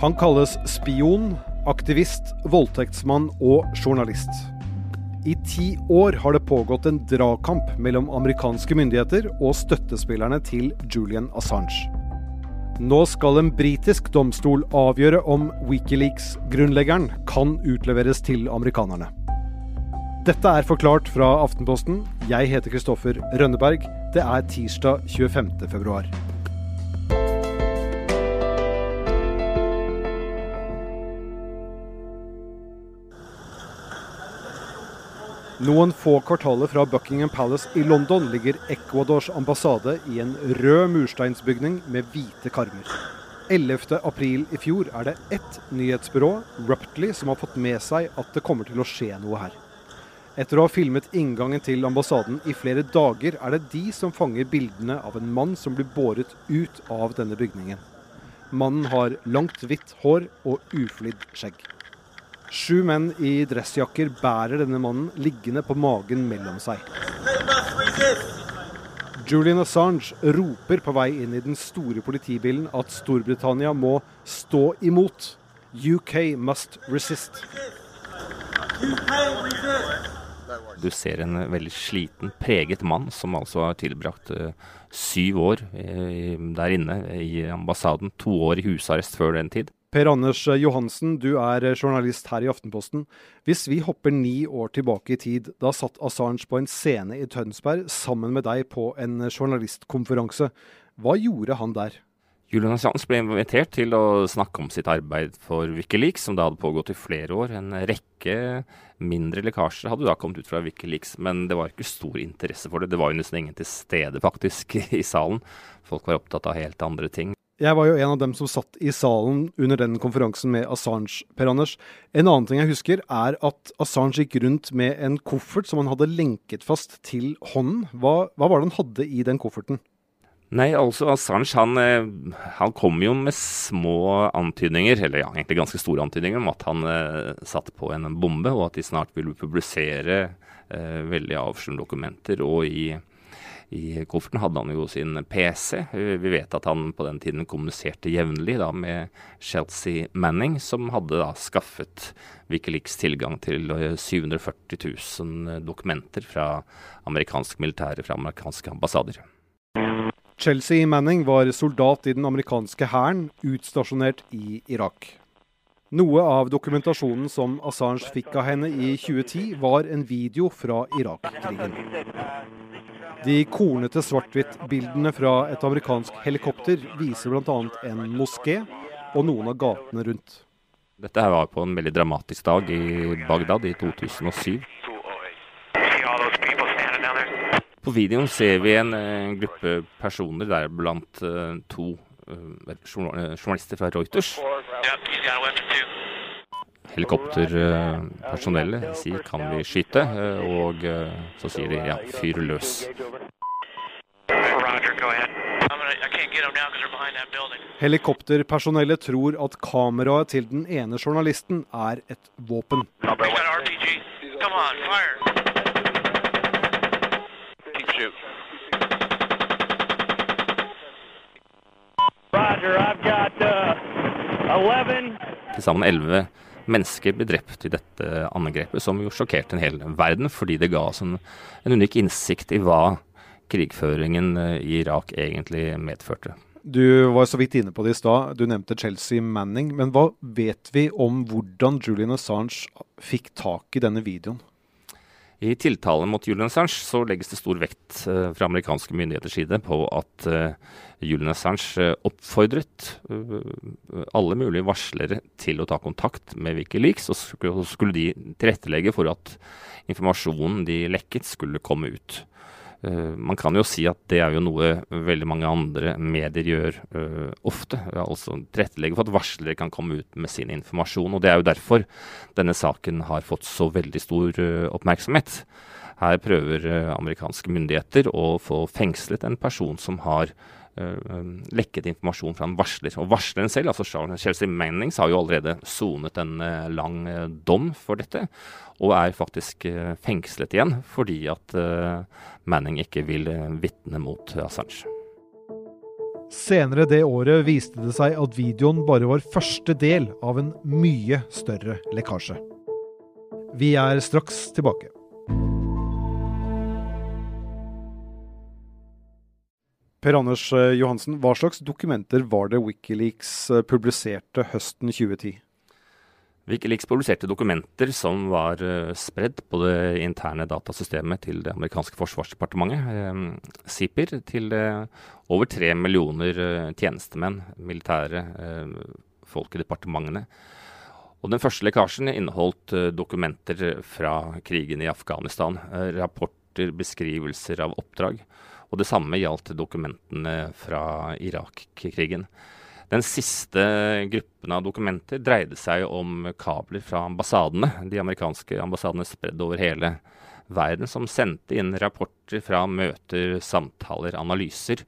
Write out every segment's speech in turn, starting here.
Han kalles spion, aktivist, voldtektsmann og journalist. I ti år har det pågått en dragkamp mellom amerikanske myndigheter og støttespillerne til Julian Assange. Nå skal en britisk domstol avgjøre om Wikileaks-grunnleggeren kan utleveres til amerikanerne. Dette er forklart fra Aftenposten. Jeg heter Kristoffer Rønneberg. Det er tirsdag 25. februar. Noen få kvartaler fra Buckingham Palace i London ligger Ecuadors ambassade i en rød mursteinsbygning med hvite karmer. 11.4 i fjor er det ett nyhetsbyrå, Ruptly, som har fått med seg at det kommer til å skje noe her. Etter å ha filmet inngangen til ambassaden i flere dager, er det de som fanger bildene av en mann som blir båret ut av denne bygningen. Mannen har langt, hvitt hår og uflidd skjegg. Sju menn i dressjakker bærer denne mannen liggende på magen mellom seg. Julian Assange roper på vei inn i den store politibilen at Storbritannia må stå imot. UK must resist. Du ser en veldig sliten, preget mann som altså har tilbrakt uh, syv år uh, der inne i ambassaden. To år i husarrest før den tid. Per Anders Johansen, du er journalist her i Aftenposten. Hvis vi hopper ni år tilbake i tid, da satt Assange på en scene i Tønsberg sammen med deg på en journalistkonferanse. Hva gjorde han der? Julian Assange ble invitert til å snakke om sitt arbeid for Wikileaks, som da hadde pågått i flere år. En rekke mindre lekkasjer hadde da kommet ut fra Wikileaks, men det var ikke stor interesse for det. Det var jo nesten ingen til stede faktisk i salen. Folk var opptatt av helt andre ting. Jeg var jo en av dem som satt i salen under den konferansen med Assange, Per Anders. En annen ting jeg husker, er at Assange gikk rundt med en koffert som han hadde lenket fast til hånden. Hva, hva var det han hadde i den kofferten? Nei, altså Assange han, eh, han kom jo med små antydninger, eller ja, egentlig ganske store antydninger, om at han eh, satt på en bombe, og at de snart ville publisere eh, veldig avslørende dokumenter. Og i i kofferten hadde han jo sin PC. Vi vet at han på den tiden kommuniserte jevnlig med Chelsea Manning, som hadde da skaffet Wikileaks tilgang til 740 eh, 000 dokumenter fra amerikansk militære, fra amerikanske ambassader. Chelsea Manning var soldat i den amerikanske hæren, utstasjonert i Irak. Noe av dokumentasjonen som Assange fikk av henne i 2010, var en video fra Irak-krigen. De kornete svart-hvitt-bildene fra et amerikansk helikopter viser bl.a. en moské og noen av gatene rundt. Dette her var på en veldig dramatisk dag i Bagdad i 2007. På videoen ser vi en, en gruppe personer, deriblant uh, to uh, journalister fra Reuters. Helikopterpersonellet sier 'kan vi skyte', og eh, så sier de 'ja, fyr løs'. Helikopterpersonellet tror at kameraet til den ene journalisten er et våpen. Roger, I've got uh, 11 til sammen elleve mennesker ble drept i dette angrepet, som jo sjokkerte en hel verden, fordi det ga oss en, en unik innsikt i hva krigføringen eh, i Irak egentlig medførte. Du var så vidt inne på det i stad. Du nevnte Chelsea Manning. Men hva vet vi om hvordan Julian Assange fikk tak i denne videoen? I tiltalen mot Julian Assange så legges det stor vekt uh, fra amerikanske myndigheters side på at uh, Julian Assange uh, oppfordret alle mulige varslere til å ta kontakt med Wikileaks, og skulle de tilrettelegge for at informasjonen de lekket, skulle komme ut. Uh, man kan jo si at det er jo noe veldig mange andre medier gjør uh, ofte. Altså tilrettelegge for at varslere kan komme ut med sin informasjon. Og det er jo derfor denne saken har fått så veldig stor uh, oppmerksomhet. Her prøver amerikanske myndigheter å få fengslet en person som har lekket informasjon fra en varsler. Og varsleren selv, altså Chelsea Mannings, har jo allerede sonet en lang dom for dette og er faktisk eh, fengslet igjen fordi at eh, Manning ikke vil eh, vitne mot Assange. Senere det året viste det seg at videoen bare var første del av en mye større lekkasje. Vi er straks tilbake. Per Anders eh, Johansen, hva slags dokumenter var det Wikileaks eh, publiserte høsten 2010? Wikileaks publiserte dokumenter som var uh, spredd på det interne datasystemet til det amerikanske forsvarsdepartementet, SIPIR, til over tre millioner tjenestemenn, militære folk i departementene. Og Den første lekkasjen inneholdt dokumenter fra krigen i Afghanistan. rapporter, beskrivelser av oppdrag. Og det samme gjaldt dokumentene fra Irak-krigen. Den siste gruppen av dokumenter dreide seg om kabler fra ambassadene, de amerikanske ambassadene spredd over hele verden, som sendte inn rapporter fra møter, samtaler, analyser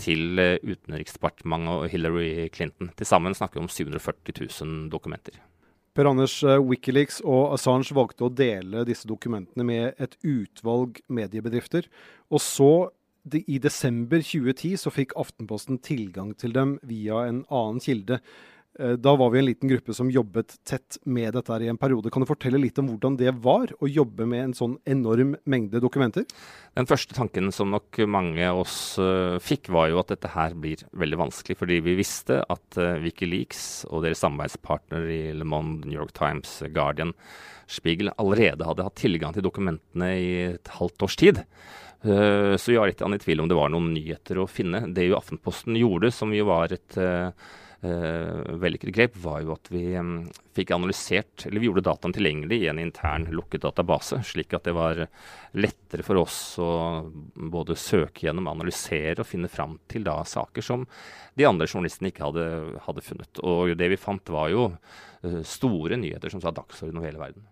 til eh, Utenriksdepartementet og Hillary Clinton. Til sammen snakker vi om 740 000 dokumenter. Per Anders, eh, Wikileaks og Assange valgte å dele disse dokumentene med et utvalg mediebedrifter. Og så i desember 2010 så fikk Aftenposten tilgang til dem via en annen kilde. Eh, da var vi en liten gruppe som jobbet tett med dette i en periode. Kan du fortelle litt om hvordan det var å jobbe med en sånn enorm mengde dokumenter? Den første tanken som nok mange av oss uh, fikk, var jo at dette her blir veldig vanskelig. Fordi vi visste at uh, Wikileaks og deres samarbeidspartner i Le Monde, New York Times, Guardian, Spiegel allerede hadde hatt tilgang til dokumentene i et halvt års tid. Eh, så jeg var litt i tvil om det var noen nyheter å finne. Det jo Aftenposten gjorde, som jo var et uh, vellykket grep, var jo at vi um, fikk analysert, eller vi gjorde dataen tilgjengelig i en intern lukket database, slik at det var lettere for oss å både søke gjennom, analysere og finne fram til da saker som de andre journalistene ikke hadde, hadde funnet. Og det vi fant, var jo uh, store nyheter som sa dagsorden over hele verden.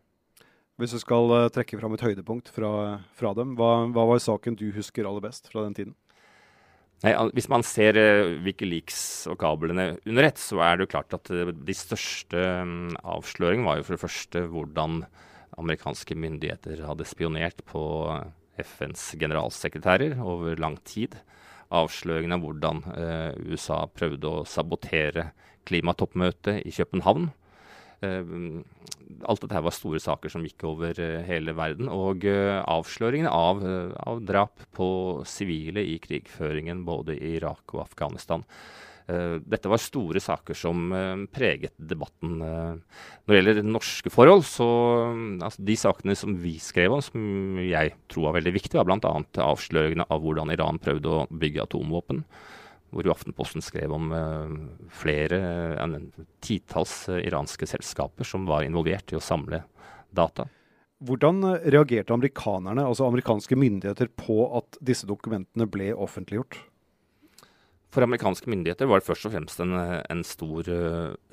Hvis du skal uh, trekke fram et høydepunkt fra, fra dem, hva, hva, var saken du husker aller best fra den tiden? Nei, hvis man ser Wikileaks og kablene under ett, så er det jo klart at uh, de største um, avsløringene var jo for det første hvordan amerikanske myndigheter hadde spionert på FNs generalsekretærer over lang tid. Avsløringene av hvordan USA prøvde å sabotere klimatoppmøtet i København. Eh, alt dette var store saker som gikk over eh, hele verden. Og eh, avsløringene av, av drap på sivile i krigføringen både i Irak og Afghanistan. Dette var store saker som preget debatten. Når det gjelder norske forhold, så altså De sakene som vi skrev om, som jeg tror var veldig viktige, var bl.a. avsløringene av hvordan Iran prøvde å bygge atomvåpen hvor jo Aftenposten skrev om uh, flere uh, titalls uh, iranske selskaper som var involvert i å samle data. Hvordan eh, reagerte amerikanerne, altså amerikanske myndigheter på at disse dokumentene ble offentliggjort? For amerikanske myndigheter var det først og fremst en, en stor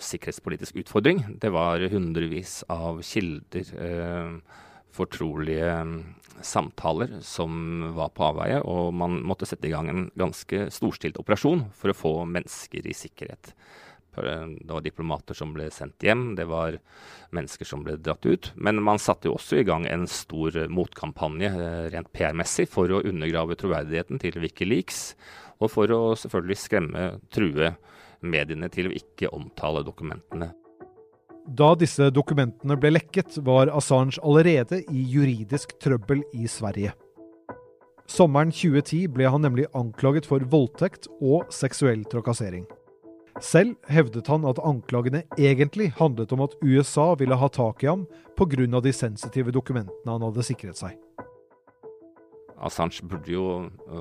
sikkerhetspolitisk utfordring. Det var hundrevis av kilder fortrolige mm, samtaler som var på avveie, og man måtte sette i gang en ganske storstilt operasjon for å få mennesker i sikkerhet. Eh, det var diplomater som ble sendt hjem, det var mennesker som ble dratt ut. Men man satte jo også i gang en stor motkampanje eh, rent PR-messig for å undergrave troverdigheten til Wikileaks, og for å selvfølgelig skremme, true mediene til å ikke omtale dokumentene. Da disse dokumentene ble lekket, var Assange allerede i juridisk trøbbel i Sverige. Sommeren 2010 ble han nemlig anklaget for voldtekt og seksuell trakassering. Selv hevdet han at anklagene egentlig handlet om at USA ville ha tak i ham pga. de sensitive dokumentene han hadde sikret seg. Assange burde jo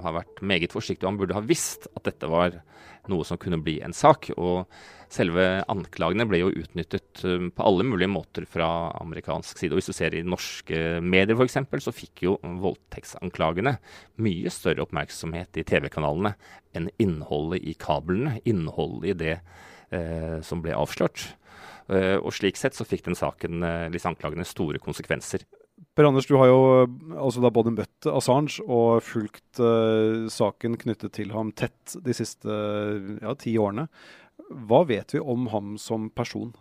ha vært meget forsiktig, og han burde ha visst at dette var noe som kunne bli en sak. Og selve anklagene ble jo utnyttet um, på alle mulige måter fra amerikansk side. Og hvis du ser i norske medier f.eks., så fikk jo voldtektsanklagene mye større oppmerksomhet i TV-kanalene enn innholdet i kablene, innholdet i det eh, som ble avslørt. Uh, og slik sett så fikk den saken, uh, disse anklagene, store konsekvenser. Per Anders, du har jo altså da både møtt Assange og fulgt uh, saken knyttet til ham tett de siste ja, ti årene. Hva vet vi om ham som person?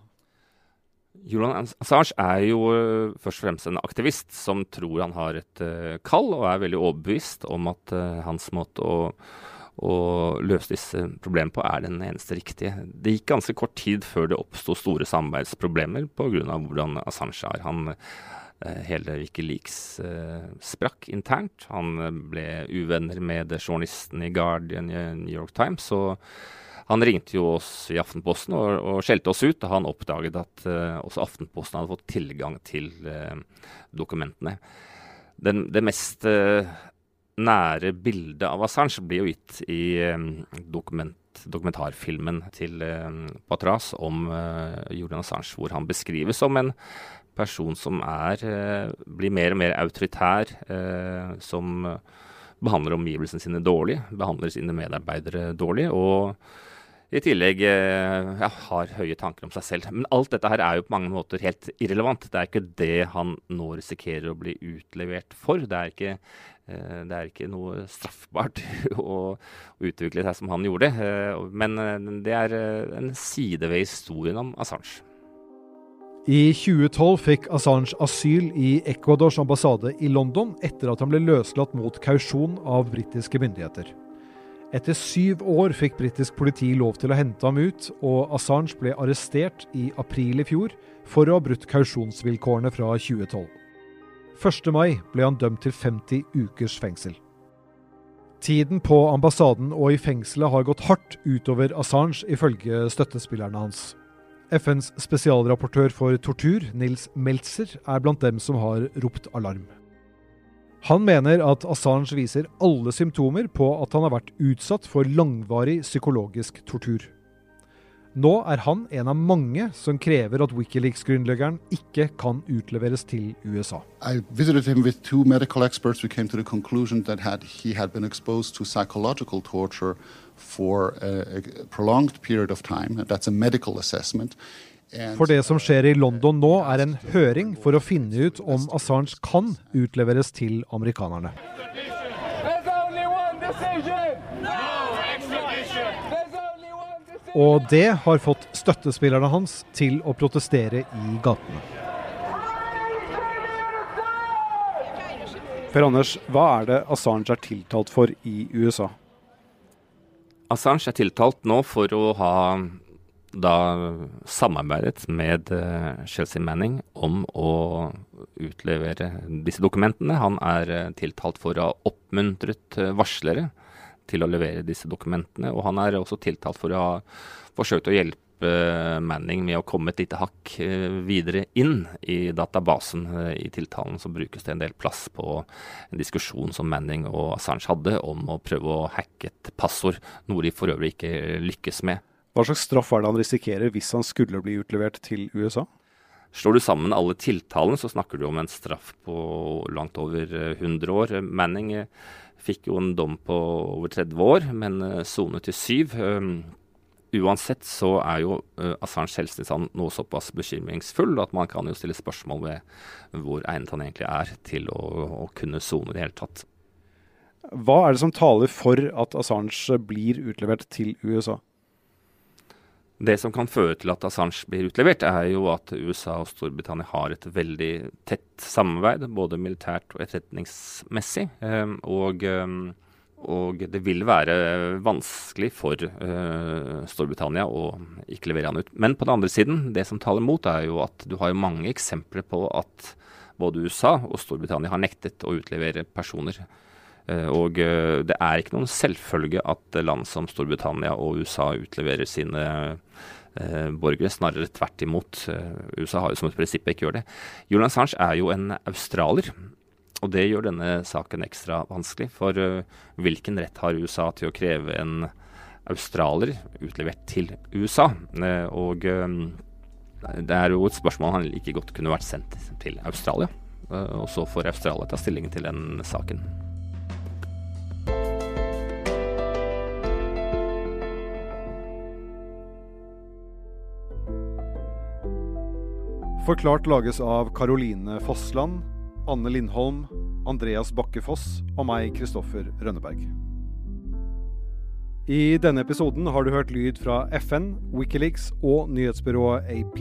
Julian Assange er jo uh, først og fremst en aktivist som tror han har et uh, kall, og er veldig overbevist om at hans måte å å løse disse problemene på, er den eneste riktige. Det gikk ganske kort tid før det oppsto store samarbeidsproblemer pga. hvordan Assange er. Han, eh, hele Wikileaks eh, sprakk internt. Han eh, ble uvenner med journalisten i Guardian i New York Times. og han ringte jo oss i Aftenposten og, og skjelte oss ut da han oppdaget at eh, også Aftenposten hadde fått tilgang til eh, dokumentene. Den, det mest nære bildet av Assange blir jo gitt i dokument, dokumentarfilmen til Patras om Julian Assange, hvor han beskrives som en person som er, blir mer og mer autoritær, som behandler omgivelsene sine dårlig, behandler sine medarbeidere dårlig. og i tillegg eh, ja, har høye tanker om seg selv. Men alt dette her er jo på mange måter helt irrelevant. Det er ikke det han nå risikerer å bli utlevert for. Det er ikke, eh, det er ikke noe straffbart å utvikle seg som han gjorde. Eh, men det er en side ved historien om Assange. I 2012 fikk Assange asyl i Ecuadors ambassade i London etter at han ble løslatt mot kausjon av britiske myndigheter. Etter syv år fikk britisk politi lov til å hente ham ut, og Assange ble arrestert i april i fjor for å ha brutt kausjonsvilkårene fra 2012. 1. mai ble han dømt til 50 ukers fengsel. Tiden på ambassaden og i fengselet har gått hardt utover Assange, ifølge støttespillerne hans. FNs spesialrapportør for tortur, Nils Meltzer, er blant dem som har ropt alarm. Han mener at Assange viser alle symptomer på at han har vært utsatt for langvarig psykologisk tortur. Nå er han en av mange som krever at Wikileaks-grunnleggeren ikke kan utleveres til USA. I visited him with two medical experts. We came to the conclusion that had, he had been exposed to psychological for a, a prolonged period of time. That's a medical assessment. For det som skjer i London nå, er en høring for å finne ut om Assange kan utleveres til amerikanerne. Og det har fått støttespillerne hans til å protestere i gatene. Per Anders, hva er det Assange er tiltalt for i USA? Assange er tiltalt nå for å ha da samarbeidet med eh, Chelsea Manning om å utlevere disse dokumentene. Han er eh, tiltalt for å ha oppmuntret eh, varslere til å levere disse dokumentene. Og han er også tiltalt for å ha forsøkt å hjelpe Manning med å komme et lite hakk videre inn i databasen. I tiltalen så brukes det en del plass på en diskusjon som Manning og Assange hadde om å prøve å hacke et passord, noe de for øvrig ikke lykkes med. Hva slags straff er det han risikerer hvis han skulle bli utlevert til USA? Slår du sammen alle tiltalene, så snakker du om en straff på langt over 100 eh, år. Manning eh, fikk jo en dom på over 30 år, men eh, sonet til syv. Uansett så er jo Assange helsetilstand noe såpass bekymringsfull at man kan jo stille spørsmål ved hvor egnet han egentlig er til å, å kunne sone i det hele tatt. Hva er det som taler for at Assange blir utlevert til USA? Det som kan føre til at Assange blir utlevert, er jo at USA og Storbritannia har et veldig tett samarbeid, både militært og etterretningsmessig. Ehm, og, ehm, og, det vil være vanskelig for uh, Storbritannia å ikke levere han ut. Men på den andre siden, det som taler mot, er jo at du har mange eksempler på at både USA og Storbritannia har nektet å utlevere personer Uh, og uh, det er ikke noen selvfølge at land som Storbritannia og USA utleverer sine borgere. Snarere tvert imot. USA har jo som et prinsipp ikke gjør det. Julian Assange er jo en australier. Og det gjør denne saken ekstra vanskelig. For hvilken rett har USA til å kreve en australier utlevert til USA? og det er jo et spørsmål han like godt kunne vært sendt til Australia. og så får Australia ta stillingen til den saken. Forklart lages av Caroline Fossland, Anne Lindholm, Andreas Bakkefoss og meg, Kristoffer Rønneberg. I denne episoden har du hørt lyd fra FN, Wikileaks og nyhetsbyrået AP.